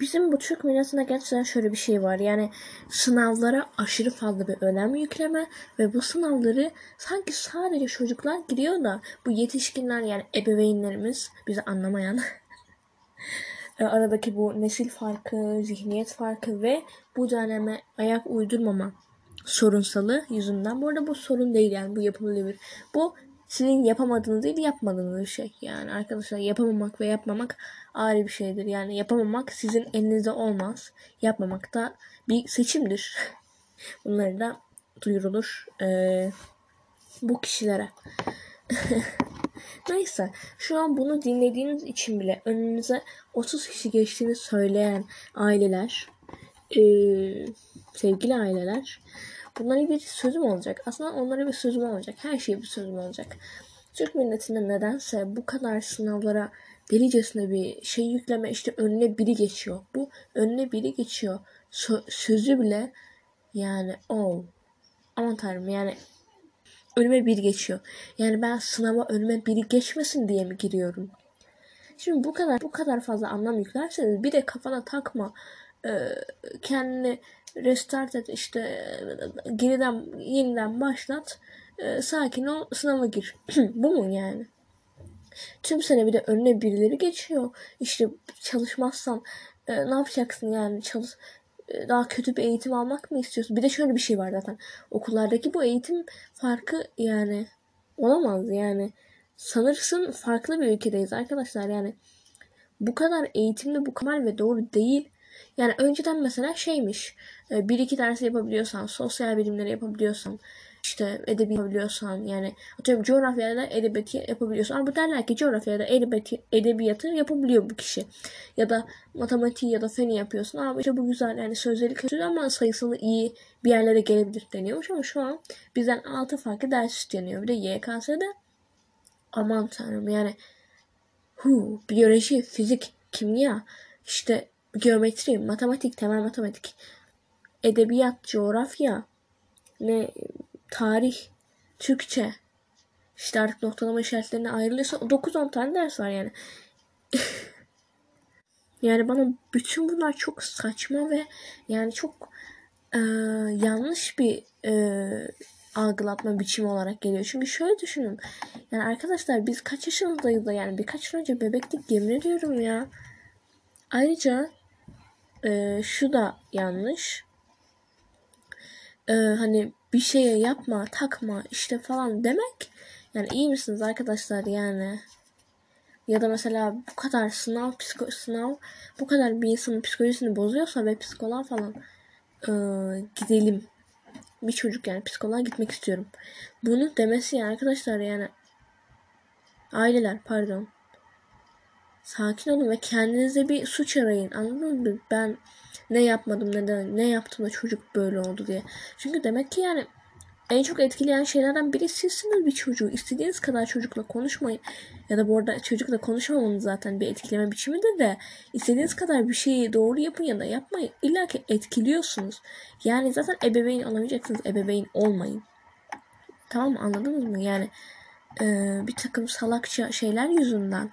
bizim bu Türk milletinde gerçekten şöyle bir şey var. Yani sınavlara aşırı fazla bir önem yükleme ve bu sınavları sanki sadece çocuklar giriyor da bu yetişkinler yani ebeveynlerimiz bizi anlamayan e, aradaki bu nesil farkı, zihniyet farkı ve bu döneme ayak uydurmama sorunsalı yüzünden. Bu arada bu sorun değil yani bu yapılabilir. Bu sizin yapamadığınız değil yapmadığınız şey. Yani arkadaşlar yapamamak ve yapmamak ayrı bir şeydir. Yani yapamamak sizin elinizde olmaz. Yapmamak da bir seçimdir. Bunları da duyurulur ee, bu kişilere. Neyse şu an bunu dinlediğiniz için bile önünüze 30 kişi geçtiğini söyleyen aileler, e, sevgili aileler bunlara bir sözüm olacak. Aslında onlara bir sözüm olacak. Her şeye bir sözüm olacak. Türk milletinde nedense bu kadar sınavlara delicesine bir şey yükleme işte önüne biri geçiyor. Bu önüne biri geçiyor. Sö- sözü bile yani o oh, aman tanrım yani önüme bir geçiyor. Yani ben sınava önüme biri geçmesin diye mi giriyorum? Şimdi bu kadar bu kadar fazla anlam yüklerseniz bir de kafana takma. Ee, kendini restart et işte geriden yeniden başlat. Ee, sakin ol sınava gir. bu mu yani? Tüm sene bir de önüne birileri geçiyor. İşte çalışmazsan e, ne yapacaksın yani çalış e, daha kötü bir eğitim almak mı istiyorsun? Bir de şöyle bir şey var zaten. Okullardaki bu eğitim farkı yani olamaz yani. Sanırsın farklı bir ülkedeyiz arkadaşlar yani. Bu kadar eğitimli bu kadar ve doğru değil. Yani önceden mesela şeymiş. E, bir iki dersi yapabiliyorsan, sosyal bilimleri yapabiliyorsan, işte edebi yapabiliyorsan yani atıyorum coğrafyada edebiyatı yapabiliyorsan ama derler ki coğrafyada edebiyatı, edebiyatı yapabiliyor bu kişi. Ya da matematiği ya da feni yapıyorsun ama işte bu güzel yani sözleri kötü ama sayısını iyi bir yerlere gelebilir deniyormuş ama şu an bizden altı farklı ders isteniyor. Bir de YKS'de aman tanrım yani hu, biyoloji, fizik, kimya, işte geometri, matematik, temel matematik, edebiyat, coğrafya, ne tarih, Türkçe işte artık noktalama işaretlerine ayrılıyorsa 9-10 tane ders var yani. yani bana bütün bunlar çok saçma ve yani çok e, yanlış bir e, algılatma biçimi olarak geliyor. Çünkü şöyle düşünün. Yani arkadaşlar biz kaç yaşındayız da yani birkaç yıl önce bebeklik yemin ediyorum ya. Ayrıca e, şu da yanlış. E, hani bir şeye yapma, takma işte falan demek. Yani iyi misiniz arkadaşlar yani? Ya da mesela bu kadar sınav, psiko, sınav bu kadar bir insanın psikolojisini bozuyorsa ve psikoloğa falan e, gidelim. Bir çocuk yani psikoloğa gitmek istiyorum. Bunu demesi yani arkadaşlar yani aileler pardon. Sakin olun ve kendinize bir suç arayın. Anladınız mı? Ben ne yapmadım neden ne yaptım da çocuk böyle oldu diye. Çünkü demek ki yani en çok etkileyen şeylerden biri sizsiniz bir çocuğu. İstediğiniz kadar çocukla konuşmayın. Ya da bu arada çocukla konuşmamanız zaten bir etkileme biçimidir de istediğiniz kadar bir şeyi doğru yapın ya da yapmayın. İlla ki etkiliyorsunuz. Yani zaten ebeveyn olamayacaksınız. Ebeveyn olmayın. Tamam mı? Anladınız mı? Yani e, bir takım salakça şeyler yüzünden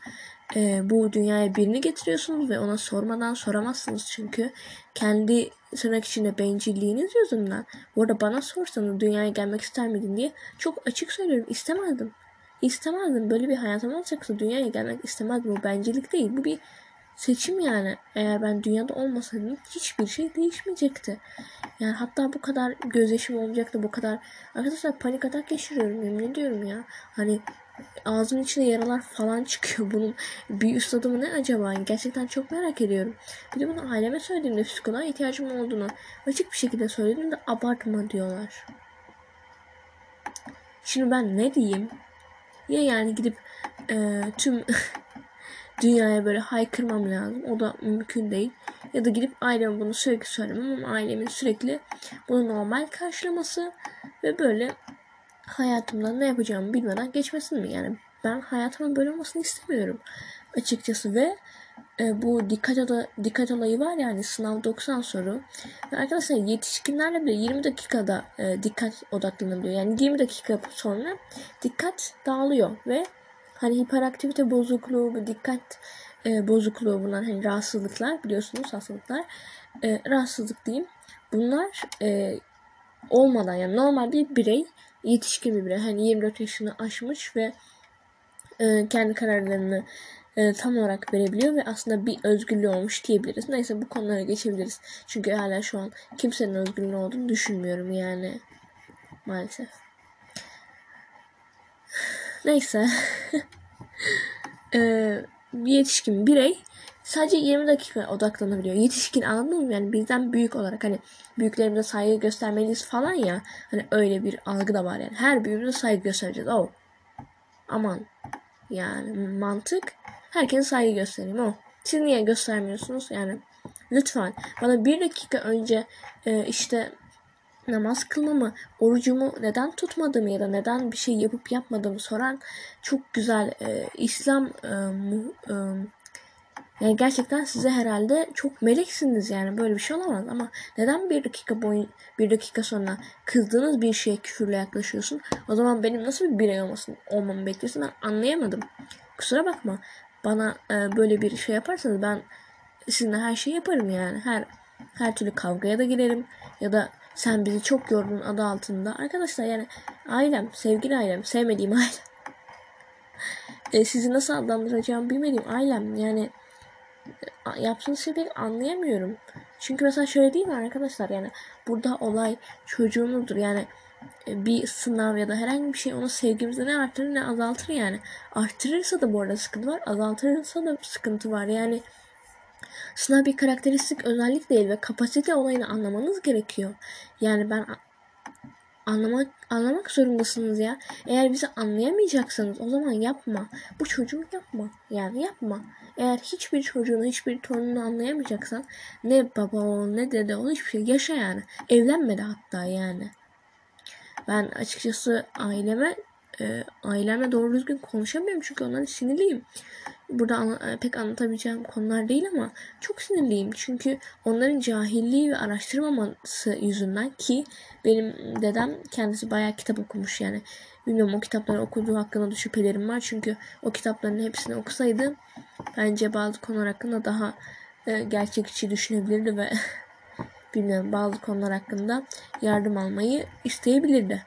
e, bu dünyaya birini getiriyorsunuz ve ona sormadan soramazsınız çünkü kendi tırnak içinde bencilliğiniz yüzünden. Bu arada bana sorsanız dünyaya gelmek ister miydin diye çok açık söylüyorum istemezdim. İstemezdim. Böyle bir hayatım olacaksa dünyaya gelmek istemezdim. Bu bencillik değil. Bu bir seçim yani. Eğer ben dünyada olmasaydım hiçbir şey değişmeyecekti. Yani hatta bu kadar gözyaşım olacaktı. Bu kadar. Arkadaşlar panik atak geçiriyorum. Yemin ediyorum ya. Hani ağzımın içinde yaralar falan çıkıyor bunun. Bir üst adımı ne acaba? Gerçekten çok merak ediyorum. Bir de bunu aileme söylediğimde psikoloğa ihtiyacım olduğunu açık bir şekilde söyledim de abartma diyorlar. Şimdi ben ne diyeyim? Ya yani gidip e, tüm dünyaya böyle haykırmam lazım. O da mümkün değil. Ya da gidip aileme bunu sürekli söylemem ama ailemin sürekli bunu normal karşılaması ve böyle hayatımda ne yapacağımı bilmeden geçmesin mi? Yani ben hayatımın böyle olmasını istemiyorum açıkçası ve e, bu dikkat, ala, dikkat olayı var yani sınav 90 soru. Arkadaşlar yetişkinlerle bile 20 dakikada e, dikkat odaklanabiliyor. Yani 20 dakika sonra dikkat dağılıyor ve hani hiperaktivite bozukluğu, dikkat e, bozukluğu bulunan hani rahatsızlıklar biliyorsunuz hastalıklar e, rahatsızlık diyeyim. Bunlar e, olmadan yani normal bir birey yetişkin bir birey hani 24 yaşını aşmış ve e, kendi kararlarını e, tam olarak verebiliyor ve aslında bir özgürlüğü olmuş diyebiliriz. Neyse bu konulara geçebiliriz. Çünkü hala şu an kimsenin özgürlüğü olduğunu düşünmüyorum yani maalesef. Neyse. e, bir yetişkin birey sadece 20 dakika odaklanabiliyor. Yetişkin anladın mı? Yani bizden büyük olarak hani büyüklerimize saygı göstermeliyiz falan ya. Hani öyle bir algı da var yani. Her büyüğümüze saygı göstereceğiz. Oh. Aman. Yani mantık. Herkese saygı göstereyim o. Siz niye göstermiyorsunuz? Yani lütfen bana bir dakika önce e, işte namaz kılmamı, orucumu neden tutmadığımı ya da neden bir şey yapıp yapmadığımı soran çok güzel e, İslam e, mu, e, yani gerçekten size herhalde çok meleksiniz yani böyle bir şey olamaz ama neden bir dakika boyun bir dakika sonra kızdığınız bir şeye küfürle yaklaşıyorsun? O zaman benim nasıl bir birey olmasın, olmamı bekliyorsun ben anlayamadım. Kusura bakma bana e, böyle bir şey yaparsanız ben sizinle her şeyi yaparım yani. Her her türlü kavgaya da girerim ya da sen bizi çok yordun adı altında. Arkadaşlar yani ailem, sevgili ailem, sevmediğim ailem. E, sizi nasıl adlandıracağımı bilmediğim ailem. Yani yaptığınız şeyi anlayamıyorum. Çünkü mesela şöyle değil mi arkadaşlar yani burada olay çocuğumuzdur yani e, bir sınav ya da herhangi bir şey onun sevgimizi ne arttırır ne azaltır yani. Arttırırsa da bu arada sıkıntı var azaltırırsa da sıkıntı var yani. Sınav bir karakteristik özellik değil ve kapasite olayını anlamanız gerekiyor. Yani ben anlamak anlamak zorundasınız ya. Eğer bizi anlayamayacaksanız o zaman yapma. Bu çocuğu yapma. Yani yapma. Eğer hiçbir çocuğunu, hiçbir torununu anlayamayacaksan ne baba ol, ne dede ol hiçbir şey yaşa yani. Evlenme de hatta yani. Ben açıkçası aileme e, ailemle doğru düzgün konuşamıyorum çünkü onlara sinirliyim burada an- e, pek anlatabileceğim konular değil ama çok sinirliyim. Çünkü onların cahilliği ve araştırmaması yüzünden ki benim dedem kendisi bayağı kitap okumuş yani. Bilmiyorum o kitapları okuduğu hakkında da şüphelerim var. Çünkü o kitapların hepsini okusaydı bence bazı konular hakkında daha e, gerçekçi düşünebilirdi ve bilmiyorum bazı konular hakkında yardım almayı isteyebilirdi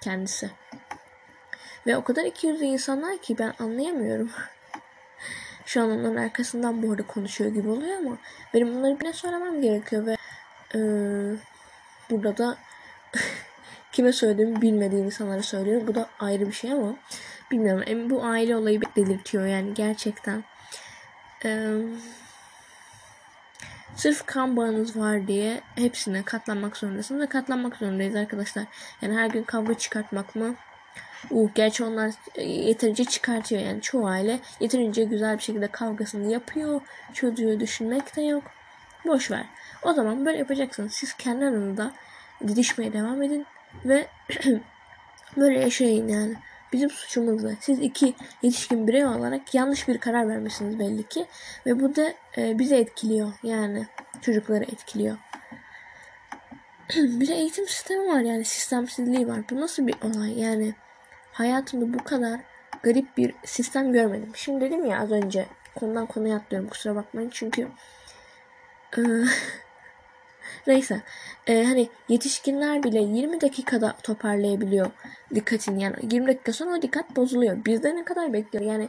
kendisi. Ve o kadar ikiyüzlü insanlar ki ben anlayamıyorum. Şu an onların arkasından bu arada konuşuyor gibi oluyor ama benim bunları birine söylemem gerekiyor ve e, burada da kime söylediğimi bilmediğim insanlara söylüyorum. Bu da ayrı bir şey ama bilmiyorum. Bu aile olayı delirtiyor yani gerçekten. Ee, sırf kan bağınız var diye hepsine katlanmak zorundasınız ve katlanmak zorundayız arkadaşlar. Yani her gün kavga çıkartmak mı? Uh, gerçi onlar e, yeterince çıkartıyor yani çoğu aile yeterince güzel bir şekilde kavgasını yapıyor. Çocuğu düşünmek de yok. Boş ver. O zaman böyle yapacaksınız. Siz kendi aranızda didişmeye devam edin ve böyle yaşayın yani. Bizim suçumuz ne? Siz iki yetişkin birey olarak yanlış bir karar vermişsiniz belli ki. Ve bu da e, bizi etkiliyor. Yani çocukları etkiliyor. bir de eğitim sistemi var yani sistemsizliği var. Bu nasıl bir olay yani? Hayatımda bu kadar garip bir sistem görmedim. Şimdi dedim ya az önce konudan konuya atlıyorum kusura bakmayın. Çünkü e, neyse. E, hani yetişkinler bile 20 dakikada toparlayabiliyor dikkatini yani 20 dakika sonra o dikkat bozuluyor. Bizde ne kadar bekliyor? Yani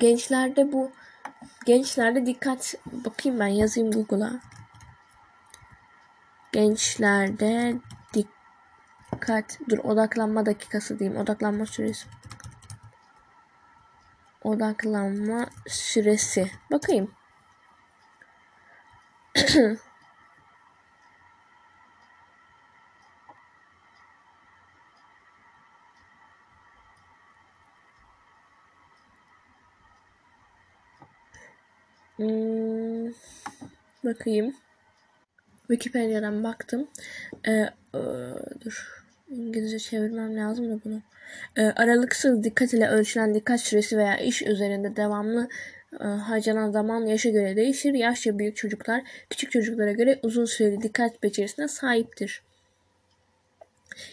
gençlerde bu gençlerde dikkat bakayım ben yazayım Google'a. Gençlerde dikkat dur odaklanma dakikası diyeyim. Odaklanma süresi. Odaklanma süresi. Bakayım. Hmm, bakayım. Wikipedia'dan baktım. Ee, e, dur. İngilizce çevirmem lazım da bunu. E, aralıksız dikkat ile ölçülen dikkat süresi veya iş üzerinde devamlı e, harcanan zaman yaşa göre değişir. Yaşça büyük çocuklar küçük çocuklara göre uzun süreli dikkat becerisine sahiptir.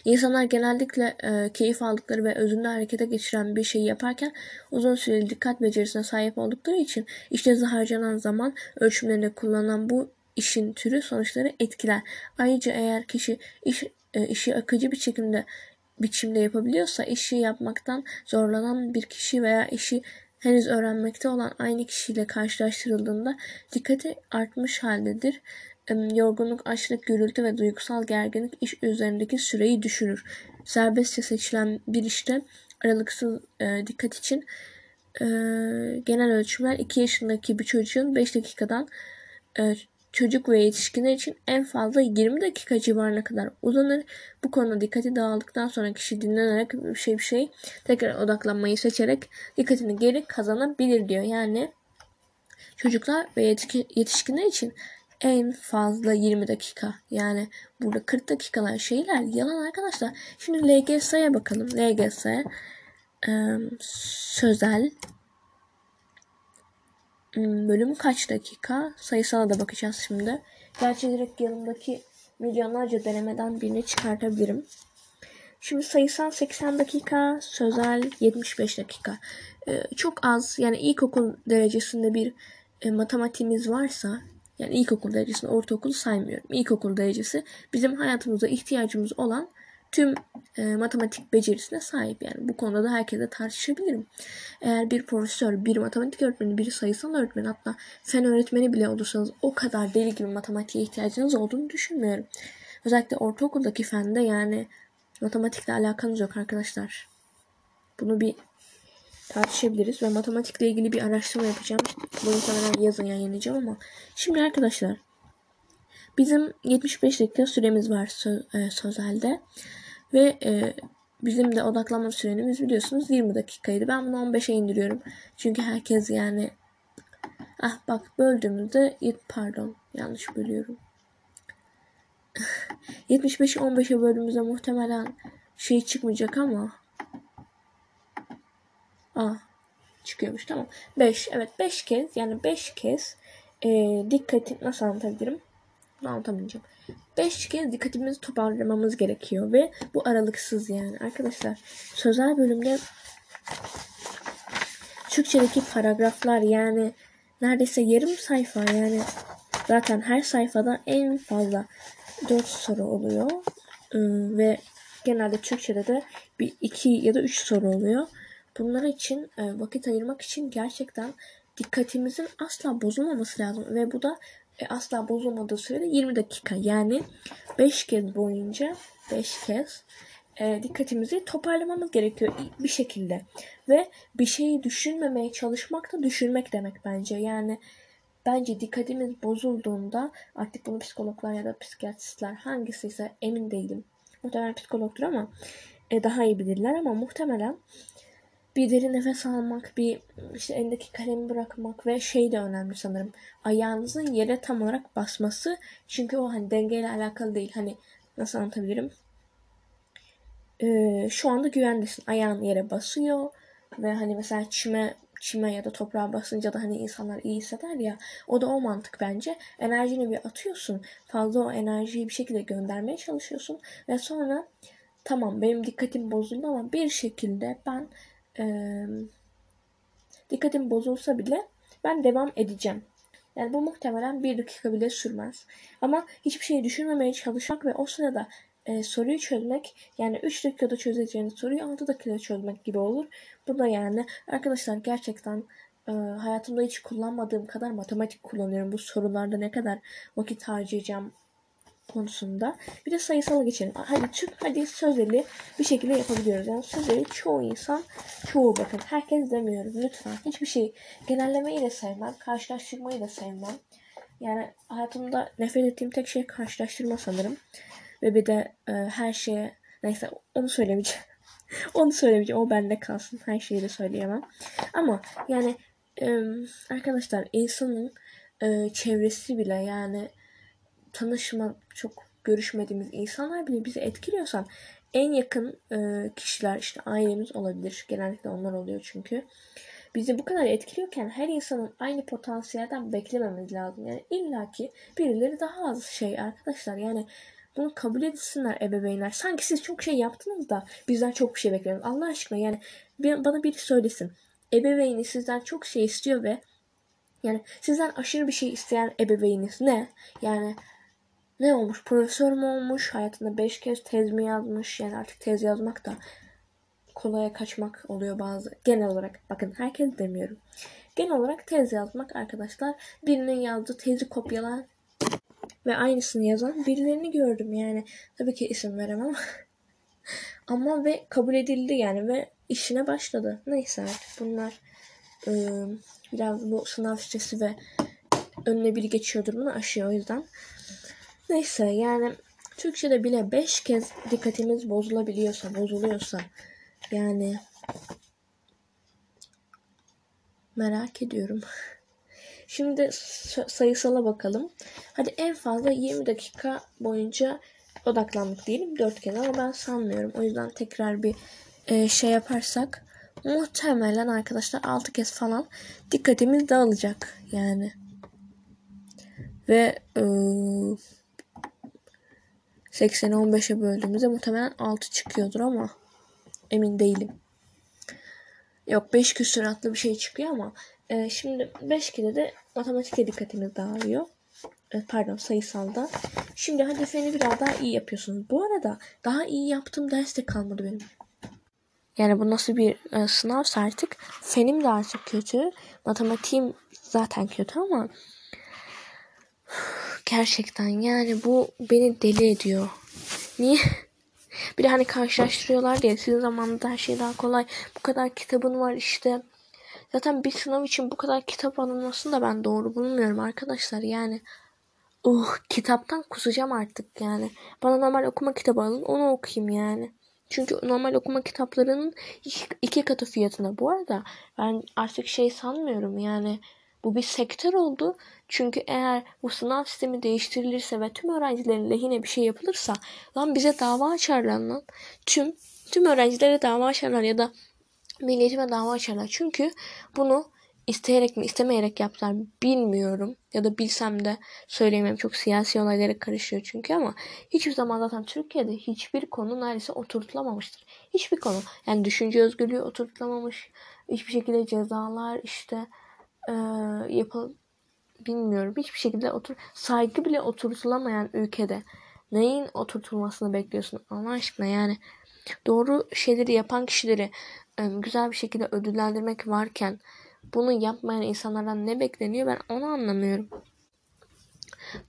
İnsanlar genellikle e, keyif aldıkları ve özünde harekete geçiren bir şeyi yaparken uzun süreli dikkat becerisine sahip oldukları için işte harcanan zaman ölçümlerinde kullanılan bu işin türü sonuçları etkiler. Ayrıca eğer kişi iş, işi akıcı bir şekilde biçimde yapabiliyorsa işi yapmaktan zorlanan bir kişi veya işi henüz öğrenmekte olan aynı kişiyle karşılaştırıldığında dikkati artmış haldedir. Yorgunluk, açlık, gürültü ve duygusal gerginlik iş üzerindeki süreyi düşürür. Serbestçe seçilen bir işte aralıksız e, dikkat için e, genel ölçümler 2 yaşındaki bir çocuğun 5 dakikadan e, çocuk ve yetişkinler için en fazla 20 dakika civarına kadar uzanır. Bu konuda dikkati dağıldıktan sonra kişi dinlenerek bir şey bir şey tekrar odaklanmayı seçerek dikkatini geri kazanabilir diyor. Yani çocuklar ve yetişkinler için en fazla 20 dakika. Yani burada 40 dakikalar şeyler yalan arkadaşlar. Şimdi LGS'ye bakalım. LGS e, sözel bölüm kaç dakika? Sayısala da bakacağız şimdi. Gerçi direkt yanımdaki milyonlarca denemeden birini çıkartabilirim. Şimdi sayısal 80 dakika, sözel 75 dakika. Ee, çok az yani ilkokul derecesinde bir e, matematiğimiz varsa yani ilkokul derecesini ortaokulu saymıyorum. İlkokul derecesi bizim hayatımızda ihtiyacımız olan tüm e, matematik becerisine sahip. Yani bu konuda da herkese tartışabilirim. Eğer bir profesör, bir matematik öğretmeni, bir sayısal öğretmeni hatta fen öğretmeni bile olursanız o kadar deli gibi matematiğe ihtiyacınız olduğunu düşünmüyorum. Özellikle ortaokuldaki fende yani matematikle alakanız yok arkadaşlar. Bunu bir tartışabiliriz ve matematikle ilgili bir araştırma yapacağım. Bunu muhtemelen yazın yayınlayacağım ama şimdi arkadaşlar bizim 75 dakika süremiz var söz, e, sözelde ve e, bizim de odaklanma süremiz biliyorsunuz 20 dakikaydı. Ben bunu 15'e indiriyorum. Çünkü herkes yani ah bak böldüğümüzde pardon yanlış bölüyorum. 75'i 15'e böldüğümüzde muhtemelen şey çıkmayacak ama Ah çıkıyormuş tamam. 5 evet 5 kez yani 5 kez e, dikkati nasıl anlatabilirim? Anlatamayacağım. 5 kez dikkatimizi toparlamamız gerekiyor ve bu aralıksız yani. Arkadaşlar sözel bölümde Türkçedeki paragraflar yani neredeyse yarım sayfa yani zaten her sayfada en fazla 4 soru oluyor. Ee, ve genelde Türkçede de bir 2 ya da 3 soru oluyor. Bunlar için e, vakit ayırmak için gerçekten dikkatimizin asla bozulmaması lazım ve bu da e, asla bozulmadığı sürede 20 dakika yani 5 kez boyunca 5 kez e, dikkatimizi toparlamamız gerekiyor bir şekilde. Ve bir şeyi düşünmemeye çalışmak da düşünmek demek bence. Yani bence dikkatimiz bozulduğunda artık bunu psikologlar ya da psikiyatristler hangisi ise emin değilim. Muhtemelen psikologdur ama e, daha iyi bilirler ama muhtemelen bir derin nefes almak, bir işte elindeki kalemi bırakmak ve şey de önemli sanırım. Ayağınızın yere tam olarak basması. Çünkü o hani dengeyle alakalı değil. Hani nasıl anlatabilirim? Ee, şu anda güvendesin. Ayağın yere basıyor ve hani mesela çime çime ya da toprağa basınca da hani insanlar iyi hisseder ya. O da o mantık bence. Enerjini bir atıyorsun. Fazla o enerjiyi bir şekilde göndermeye çalışıyorsun. Ve sonra tamam benim dikkatim bozuldu ama bir şekilde ben e, dikkatim bozulsa bile ben devam edeceğim. Yani bu muhtemelen bir dakika bile sürmez. Ama hiçbir şeyi düşünmemeye çalışmak ve o sırada e, soruyu çözmek yani 3 dakikada çözeceğiniz soruyu 6 dakikada çözmek gibi olur. Bu da yani arkadaşlar gerçekten e, hayatımda hiç kullanmadığım kadar matematik kullanıyorum. Bu sorularda ne kadar vakit harcayacağım konusunda. Bir de sayısala geçelim. Hadi Türk hadi sözeli bir şekilde yapabiliyoruz. Yani sözeli çoğu insan çoğu bakın herkes demiyorum lütfen. Hiçbir şey genellemeyi de sevmem. Karşılaştırmayı da sevmem. Yani hayatımda nefret ettiğim tek şey karşılaştırma sanırım. Ve bir de e, her şeye neyse onu söylemeyeceğim. onu söylemeyeceğim. O bende kalsın. Her şeyi de söyleyemem. Ama yani e, arkadaşlar insanın e, çevresi bile yani tanışma çok görüşmediğimiz insanlar bile bizi etkiliyorsa en yakın e, kişiler işte ailemiz olabilir. Genellikle onlar oluyor çünkü. Bizi bu kadar etkiliyorken her insanın aynı potansiyelden beklememiz lazım. Yani illaki birileri daha az şey arkadaşlar. Yani bunu kabul etsinler ebeveynler. Sanki siz çok şey yaptınız da bizden çok bir şey bekliyorsunuz. Allah aşkına yani bana biri söylesin. Ebeveyni sizden çok şey istiyor ve yani sizden aşırı bir şey isteyen ebeveyniniz ne? Yani ne olmuş? Profesör mü olmuş? Hayatında beş kez tez mi yazmış? Yani artık tez yazmak da kolaya kaçmak oluyor bazı. Genel olarak bakın herkes demiyorum. Genel olarak tez yazmak arkadaşlar birinin yazdığı tezi kopyalan ve aynısını yazan birilerini gördüm yani. Tabii ki isim veremem. Ama ve kabul edildi yani ve işine başladı. Neyse artık bunlar ıı, biraz bu sınav stresi ve önüne biri geçiyordur bunu aşıyor o yüzden. Neyse yani Türkçe'de bile 5 kez dikkatimiz bozulabiliyorsa, bozuluyorsa yani merak ediyorum. Şimdi sayısala bakalım. Hadi en fazla 20 dakika boyunca odaklandık diyelim 4 kez ama ben sanmıyorum. O yüzden tekrar bir e, şey yaparsak muhtemelen arkadaşlar 6 kez falan dikkatimiz dağılacak yani. Ve e, 80'i 15'e böldüğümüzde muhtemelen 6 çıkıyordur ama emin değilim. Yok 5 küsuratlı bir şey çıkıyor ama e, şimdi 5 kere de matematikte dikkatimiz dağılıyor. E, pardon sayısalda. Şimdi hadi feni biraz daha iyi yapıyorsunuz. Bu arada daha iyi yaptığım ders de kalmadı benim. Yani bu nasıl bir e, sınavsa artık fenim de artık kötü. Matematiğim zaten kötü ama gerçekten yani bu beni deli ediyor. Niye? Bir de hani karşılaştırıyorlar diye sizin zamanında her şey daha kolay. Bu kadar kitabın var işte. Zaten bir sınav için bu kadar kitap alınmasını da ben doğru bulmuyorum arkadaşlar. Yani uh kitaptan kusacağım artık yani. Bana normal okuma kitabı alın onu okuyayım yani. Çünkü normal okuma kitaplarının iki katı fiyatına. Bu arada ben artık şey sanmıyorum yani bu bir sektör oldu. Çünkü eğer bu sınav sistemi değiştirilirse ve tüm öğrencilerin lehine bir şey yapılırsa lan bize dava açarlar lan. Tüm tüm öğrencilere dava açarlar ya da milliyetime dava açarlar. Çünkü bunu isteyerek mi istemeyerek yaptılar bilmiyorum. Ya da bilsem de söyleyemem. Çok siyasi olaylara karışıyor çünkü ama hiçbir zaman zaten Türkiye'de hiçbir konu neredeyse oturtulamamıştır. Hiçbir konu. Yani düşünce özgürlüğü oturtulamamış. Hiçbir şekilde cezalar işte e, yapıl bilmiyorum. Hiçbir şekilde otur saygı bile oturtulamayan ülkede neyin oturtulmasını bekliyorsun Allah aşkına yani doğru şeyleri yapan kişileri e, güzel bir şekilde ödüllendirmek varken bunu yapmayan insanlardan ne bekleniyor ben onu anlamıyorum.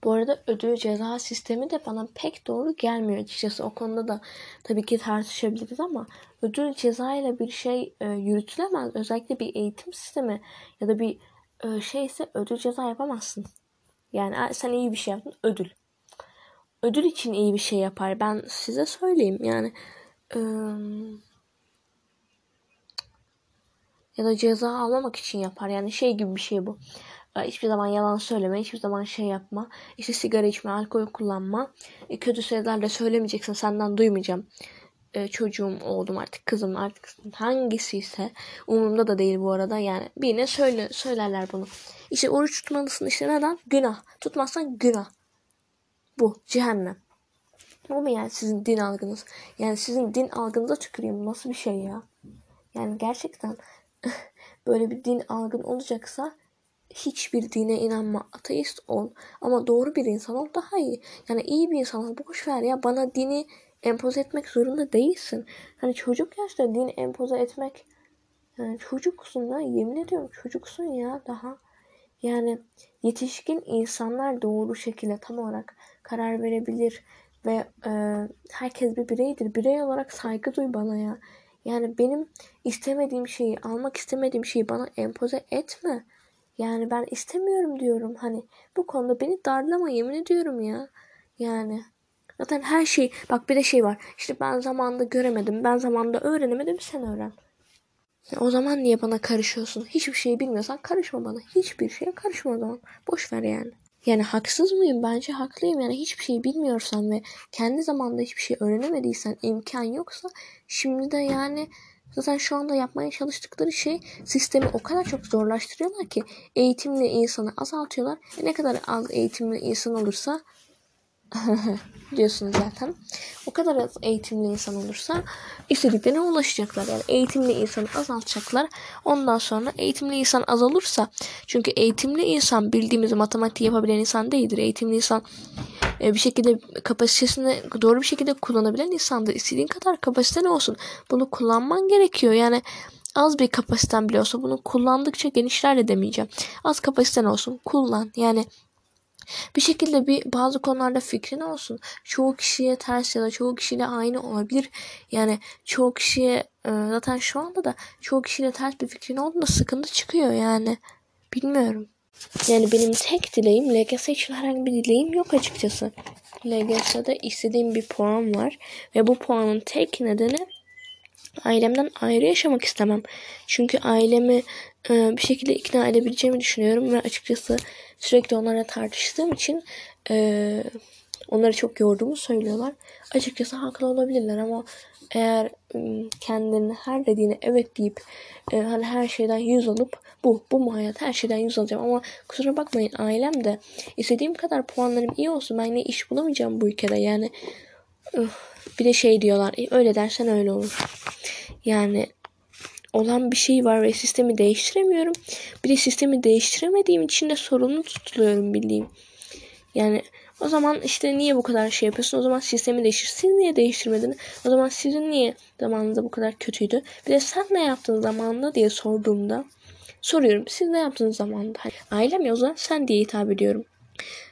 Bu arada ödül ceza sistemi de bana pek doğru gelmiyor açıkçası. O konuda da tabii ki tartışabiliriz ama ödül ceza ile bir şey e, yürütülemez. Özellikle bir eğitim sistemi ya da bir e, şeyse ödül ceza yapamazsın. Yani sen iyi bir şey yaptın ödül. Ödül için iyi bir şey yapar. Ben size söyleyeyim yani. E, ya da ceza almamak için yapar. Yani şey gibi bir şey bu. E, hiçbir zaman yalan söyleme, hiçbir zaman şey yapma. İşte sigara içme, alkol kullanma. E, kötü sözler de söylemeyeceksin, senden duymayacağım. E, çocuğum, oğlum artık, kızım artık hangisi ise umurumda da değil bu arada. Yani birine söyle, söylerler bunu. İşte oruç tutmalısın işte neden? Günah. Tutmazsan günah. Bu cehennem. Bu mu yani sizin din algınız? Yani sizin din algınıza tüküreyim. Nasıl bir şey ya? Yani gerçekten böyle bir din algın olacaksa hiçbir dine inanma, ateist ol ama doğru bir insan ol daha iyi. Yani iyi bir insan ol. Boş ver ya bana dini empoze etmek zorunda değilsin. Hani çocuk yaşta din empoze etmek yani çocuksun ya yemin ediyorum çocuksun ya daha. Yani yetişkin insanlar doğru şekilde tam olarak karar verebilir ve e, herkes bir bireydir. Birey olarak saygı duy bana ya. Yani benim istemediğim şeyi, almak istemediğim şeyi bana empoze etme. Yani ben istemiyorum diyorum. Hani bu konuda beni darlama yemin ediyorum ya. Yani zaten her şey bak bir de şey var. İşte ben zamanında göremedim. Ben zamanında öğrenemedim. Sen öğren. O zaman niye bana karışıyorsun? Hiçbir şey bilmiyorsan karışma bana. Hiçbir şeye karışma o zaman. Boş ver yani. Yani haksız mıyım? Bence haklıyım. Yani hiçbir şey bilmiyorsan ve kendi zamanında hiçbir şey öğrenemediysen, imkan yoksa şimdi de yani zaten şu anda yapmaya çalıştıkları şey sistemi o kadar çok zorlaştırıyorlar ki eğitimli insanı azaltıyorlar. E ne kadar az eğitimli insan olursa diyorsunuz zaten. O kadar az eğitimli insan olursa istediklerine ulaşacaklar. Yani eğitimli insanı azaltacaklar. Ondan sonra eğitimli insan azalırsa çünkü eğitimli insan bildiğimiz matematiği yapabilen insan değildir. Eğitimli insan e, bir şekilde kapasitesini doğru bir şekilde kullanabilen insandır. İstediğin kadar kapasiten olsun. Bunu kullanman gerekiyor. Yani az bir kapasiten bile olsa bunu kullandıkça genişler de demeyeceğim. Az kapasiten olsun kullan. Yani bir şekilde bir bazı konularda fikrin olsun. Çoğu kişiye ters ya da çoğu kişiyle aynı olabilir. Yani çoğu kişiye e, zaten şu anda da çoğu kişiyle ters bir fikrin olduğunda sıkıntı çıkıyor yani. Bilmiyorum. Yani benim tek dileğim LGS için herhangi bir dileğim yok açıkçası. LGS'de istediğim bir puan var ve bu puanın tek nedeni ailemden ayrı yaşamak istemem. Çünkü ailemi bir şekilde ikna edebileceğimi düşünüyorum ve açıkçası sürekli onlarla tartıştığım için e, onları çok yorduğumu söylüyorlar. Açıkçası haklı olabilirler ama eğer kendilerine her dediğine evet deyip e, hani her şeyden yüz alıp bu bu mu hayat? Her şeyden yüz alacağım ama kusura bakmayın ailem de istediğim kadar puanlarım iyi olsun ben ne iş bulamayacağım bu ülkede. Yani bir de şey diyorlar öyle dersen öyle olur. Yani olan bir şey var ve sistemi değiştiremiyorum. Bir de sistemi değiştiremediğim için de sorumlu tutuluyorum bildiğim. Yani o zaman işte niye bu kadar şey yapıyorsun? O zaman sistemi değiştir. Siz niye değiştirmediniz? O zaman sizin niye zamanınızda bu kadar kötüydü? Bir de sen ne yaptın zamanında diye sorduğumda soruyorum. Siz ne yaptınız zamanında? Ailem ya o zaman sen diye hitap ediyorum.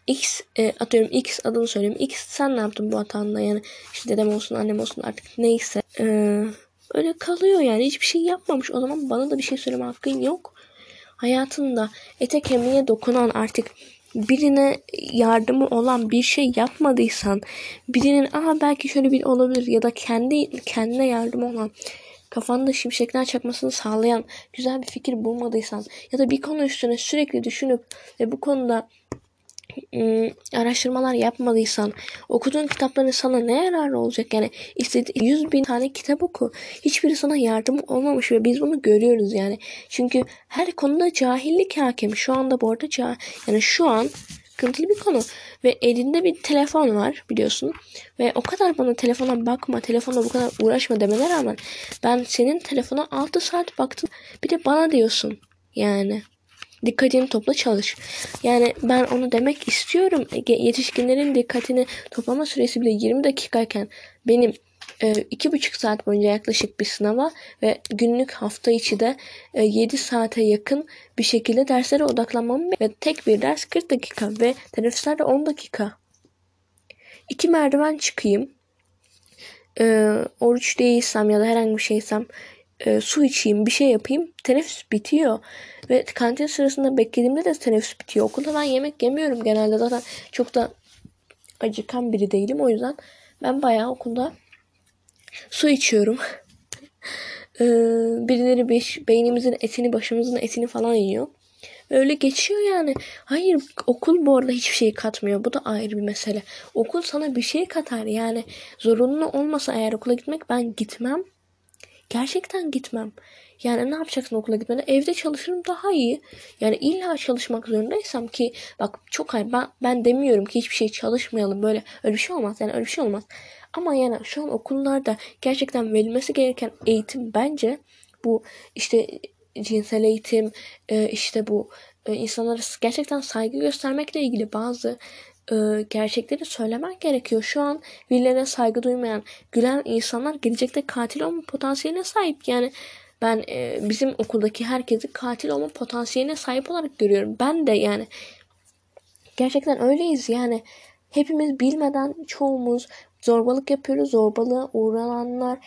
X e, atıyorum X adını söyleyeyim. X sen ne yaptın bu hatanda yani işte dedem olsun annem olsun artık neyse. Eee öyle kalıyor yani. Hiçbir şey yapmamış. O zaman bana da bir şey söyleme hakkın yok. Hayatında ete kemiğe dokunan artık birine yardımı olan bir şey yapmadıysan birinin aha belki şöyle bir olabilir ya da kendi kendine yardımı olan kafanda şimşekler çakmasını sağlayan güzel bir fikir bulmadıysan ya da bir konu üstüne sürekli düşünüp ve bu konuda Iı, araştırmalar yapmadıysan okuduğun kitapların sana ne yararı olacak? Yani istedi 100 bin tane kitap oku. Hiçbiri sana yardım olmamış ve biz bunu görüyoruz yani. Çünkü her konuda cahillik hakim. Şu anda bu arada cah yani şu an sıkıntılı bir konu ve elinde bir telefon var biliyorsun ve o kadar bana telefona bakma telefona bu kadar uğraşma demene rağmen ben senin telefona 6 saat baktım. Bir de bana diyorsun yani dikkatini topla çalış. Yani ben onu demek istiyorum. Yetişkinlerin dikkatini toplama süresi bile 20 dakikayken benim e, iki buçuk saat boyunca yaklaşık bir sınava ve günlük hafta içi de e, 7 saate yakın bir şekilde derslere odaklanmam ve tek bir ders 40 dakika ve teneffüsler de 10 dakika. İki merdiven çıkayım. E, oruç değilsem ya da herhangi bir şeysem e, su içeyim, bir şey yapayım. Teneffüs bitiyor. Ve kantin sırasında beklediğimde de teneffüs bitiyor. Okulda ben yemek yemiyorum genelde. Zaten çok da acıkan biri değilim. O yüzden ben bayağı okulda su içiyorum. ee, birileri beş, beynimizin etini, başımızın etini falan yiyor. Öyle geçiyor yani. Hayır okul bu arada hiçbir şey katmıyor. Bu da ayrı bir mesele. Okul sana bir şey katar. Yani zorunlu olmasa eğer okula gitmek ben gitmem. Gerçekten gitmem. Yani ne yapacaksın okula gitmeden? Evde çalışırım daha iyi. Yani illa çalışmak zorundaysam ki bak çok hayır ben, ben demiyorum ki hiçbir şey çalışmayalım böyle öyle bir şey olmaz. Yani öyle bir şey olmaz. Ama yani şu an okullarda gerçekten verilmesi gereken eğitim bence bu işte cinsel eğitim e, işte bu e, insanlara gerçekten saygı göstermekle ilgili bazı e, gerçekleri söylemen gerekiyor. Şu an birilerine saygı duymayan, gülen insanlar gelecekte katil olma potansiyeline sahip. Yani ben e, bizim okuldaki herkesi katil olma potansiyeline sahip olarak görüyorum. Ben de yani gerçekten öyleyiz yani. Hepimiz bilmeden çoğumuz zorbalık yapıyoruz. Zorbalığa uğrananlar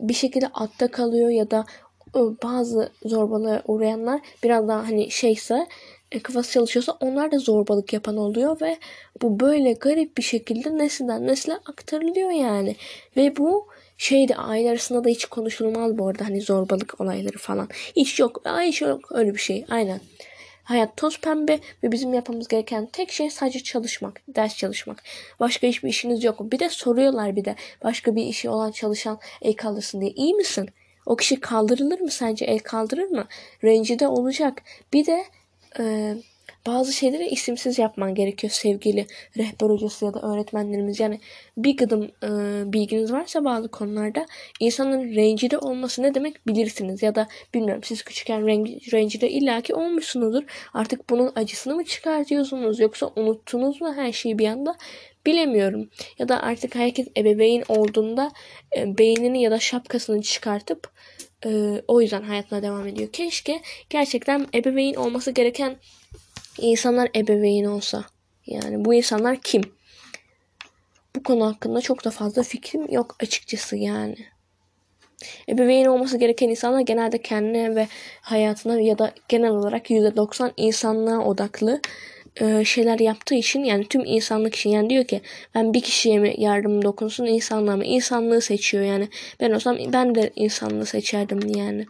bir şekilde atta kalıyor ya da bazı zorbalığa uğrayanlar biraz daha hani şeyse e, kafası çalışıyorsa onlar da zorbalık yapan oluyor ve bu böyle garip bir şekilde nesilden nesile aktarılıyor yani. Ve bu şeyde aile arasında da hiç konuşulmaz bu arada hani zorbalık olayları falan. Hiç yok. Ay hiç yok öyle bir şey. Aynen. Hayat toz pembe ve bizim yapmamız gereken tek şey sadece çalışmak, ders çalışmak. Başka hiçbir işiniz yok. Bir de soruyorlar bir de başka bir işi olan çalışan el kaldırsın diye. İyi misin? O kişi kaldırılır mı sence? El kaldırır mı? Rencide olacak. Bir de e, bazı şeyleri isimsiz yapman gerekiyor sevgili rehber hocası ya da öğretmenlerimiz. Yani bir gıdım e, bilginiz varsa bazı konularda insanın rencide olması ne demek bilirsiniz. Ya da bilmiyorum siz küçükken rencide illaki olmuşsunuzdur. Artık bunun acısını mı çıkartıyorsunuz yoksa unuttunuz mu her şeyi bir anda bilemiyorum. Ya da artık herkes ebeveyn olduğunda e, beynini ya da şapkasını çıkartıp e, o yüzden hayatına devam ediyor. Keşke gerçekten ebeveyn olması gereken insanlar ebeveyn olsa. Yani bu insanlar kim? Bu konu hakkında çok da fazla fikrim yok açıkçası yani. Ebeveyn olması gereken insanlar genelde kendine ve hayatına ya da genel olarak %90 insanlığa odaklı e, şeyler yaptığı için yani tüm insanlık için yani diyor ki ben bir kişiye mi yardım dokunsun insanlığa mı? İnsanlığı seçiyor yani. Ben olsam ben de insanlığı seçerdim yani.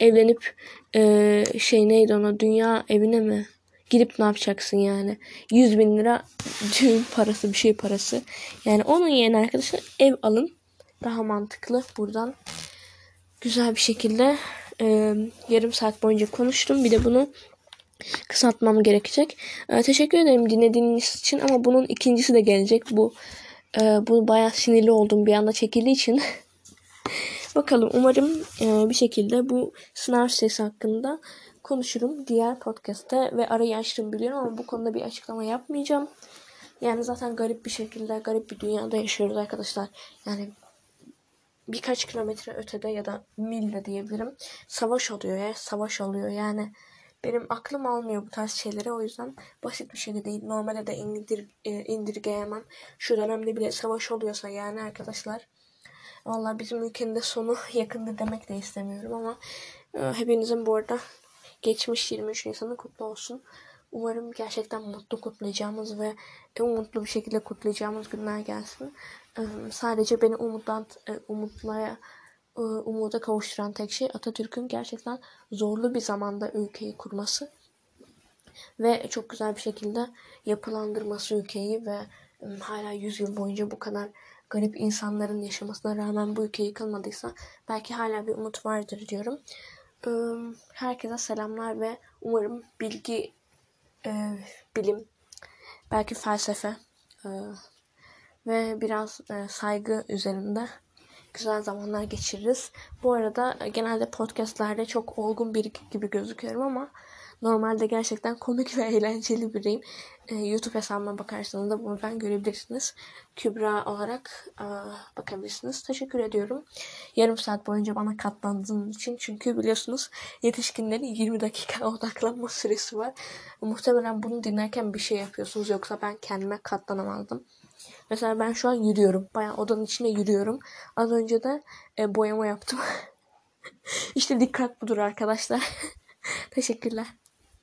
Evlenip e, şey neydi ona dünya evine mi gidip ne yapacaksın yani? 100 bin lira düğün parası bir şey parası. Yani onun yerine arkadaşlar ev alın. Daha mantıklı. Buradan güzel bir şekilde e, yarım saat boyunca konuştum. Bir de bunu kısaltmam gerekecek. Ee, teşekkür ederim dinlediğiniz için ama bunun ikincisi de gelecek. Bu e, bu bayağı sinirli oldum bir anda çekildiği için. Bakalım umarım e, bir şekilde bu sınav sitesi hakkında konuşurum diğer podcast'te ve arayı açtım biliyorum ama bu konuda bir açıklama yapmayacağım. Yani zaten garip bir şekilde garip bir dünyada yaşıyoruz arkadaşlar. Yani birkaç kilometre ötede ya da mil de diyebilirim. Savaş oluyor ya savaş oluyor yani benim aklım almıyor bu tarz şeyleri. O yüzden basit bir şey de değil. Normale de indir, e, indirgeyemem. Şu dönemde bile savaş oluyorsa yani arkadaşlar. Valla bizim ülkenin de sonu yakında demek de istemiyorum ama e, hepinizin bu arada geçmiş 23 Nisan'ı kutlu olsun. Umarım gerçekten mutlu kutlayacağımız ve umutlu bir şekilde kutlayacağımız günler gelsin. E, sadece beni umutlan, e, umutlaya e, umuda kavuşturan tek şey Atatürk'ün gerçekten zorlu bir zamanda ülkeyi kurması ve çok güzel bir şekilde yapılandırması ülkeyi ve hala 100 yıl boyunca bu kadar garip insanların yaşamasına rağmen bu ülke yıkılmadıysa belki hala bir umut vardır diyorum. Herkese selamlar ve umarım bilgi, e, bilim, belki felsefe e, ve biraz saygı üzerinde güzel zamanlar geçiririz. Bu arada e, genelde podcastlerde çok olgun biri gibi gözüküyorum ama normalde gerçekten komik ve eğlenceli biriyim. Ee, YouTube hesabıma bakarsanız da buradan görebilirsiniz. Kübra olarak e, bakabilirsiniz. Teşekkür ediyorum. Yarım saat boyunca bana katlandığınız için. Çünkü biliyorsunuz yetişkinlerin 20 dakika odaklanma süresi var. Muhtemelen bunu dinlerken bir şey yapıyorsunuz. Yoksa ben kendime katlanamazdım. Mesela ben şu an yürüyorum. Bayağı odanın içinde yürüyorum. Az önce de e, boyama yaptım. İşte dikkat budur arkadaşlar. Teşekkürler.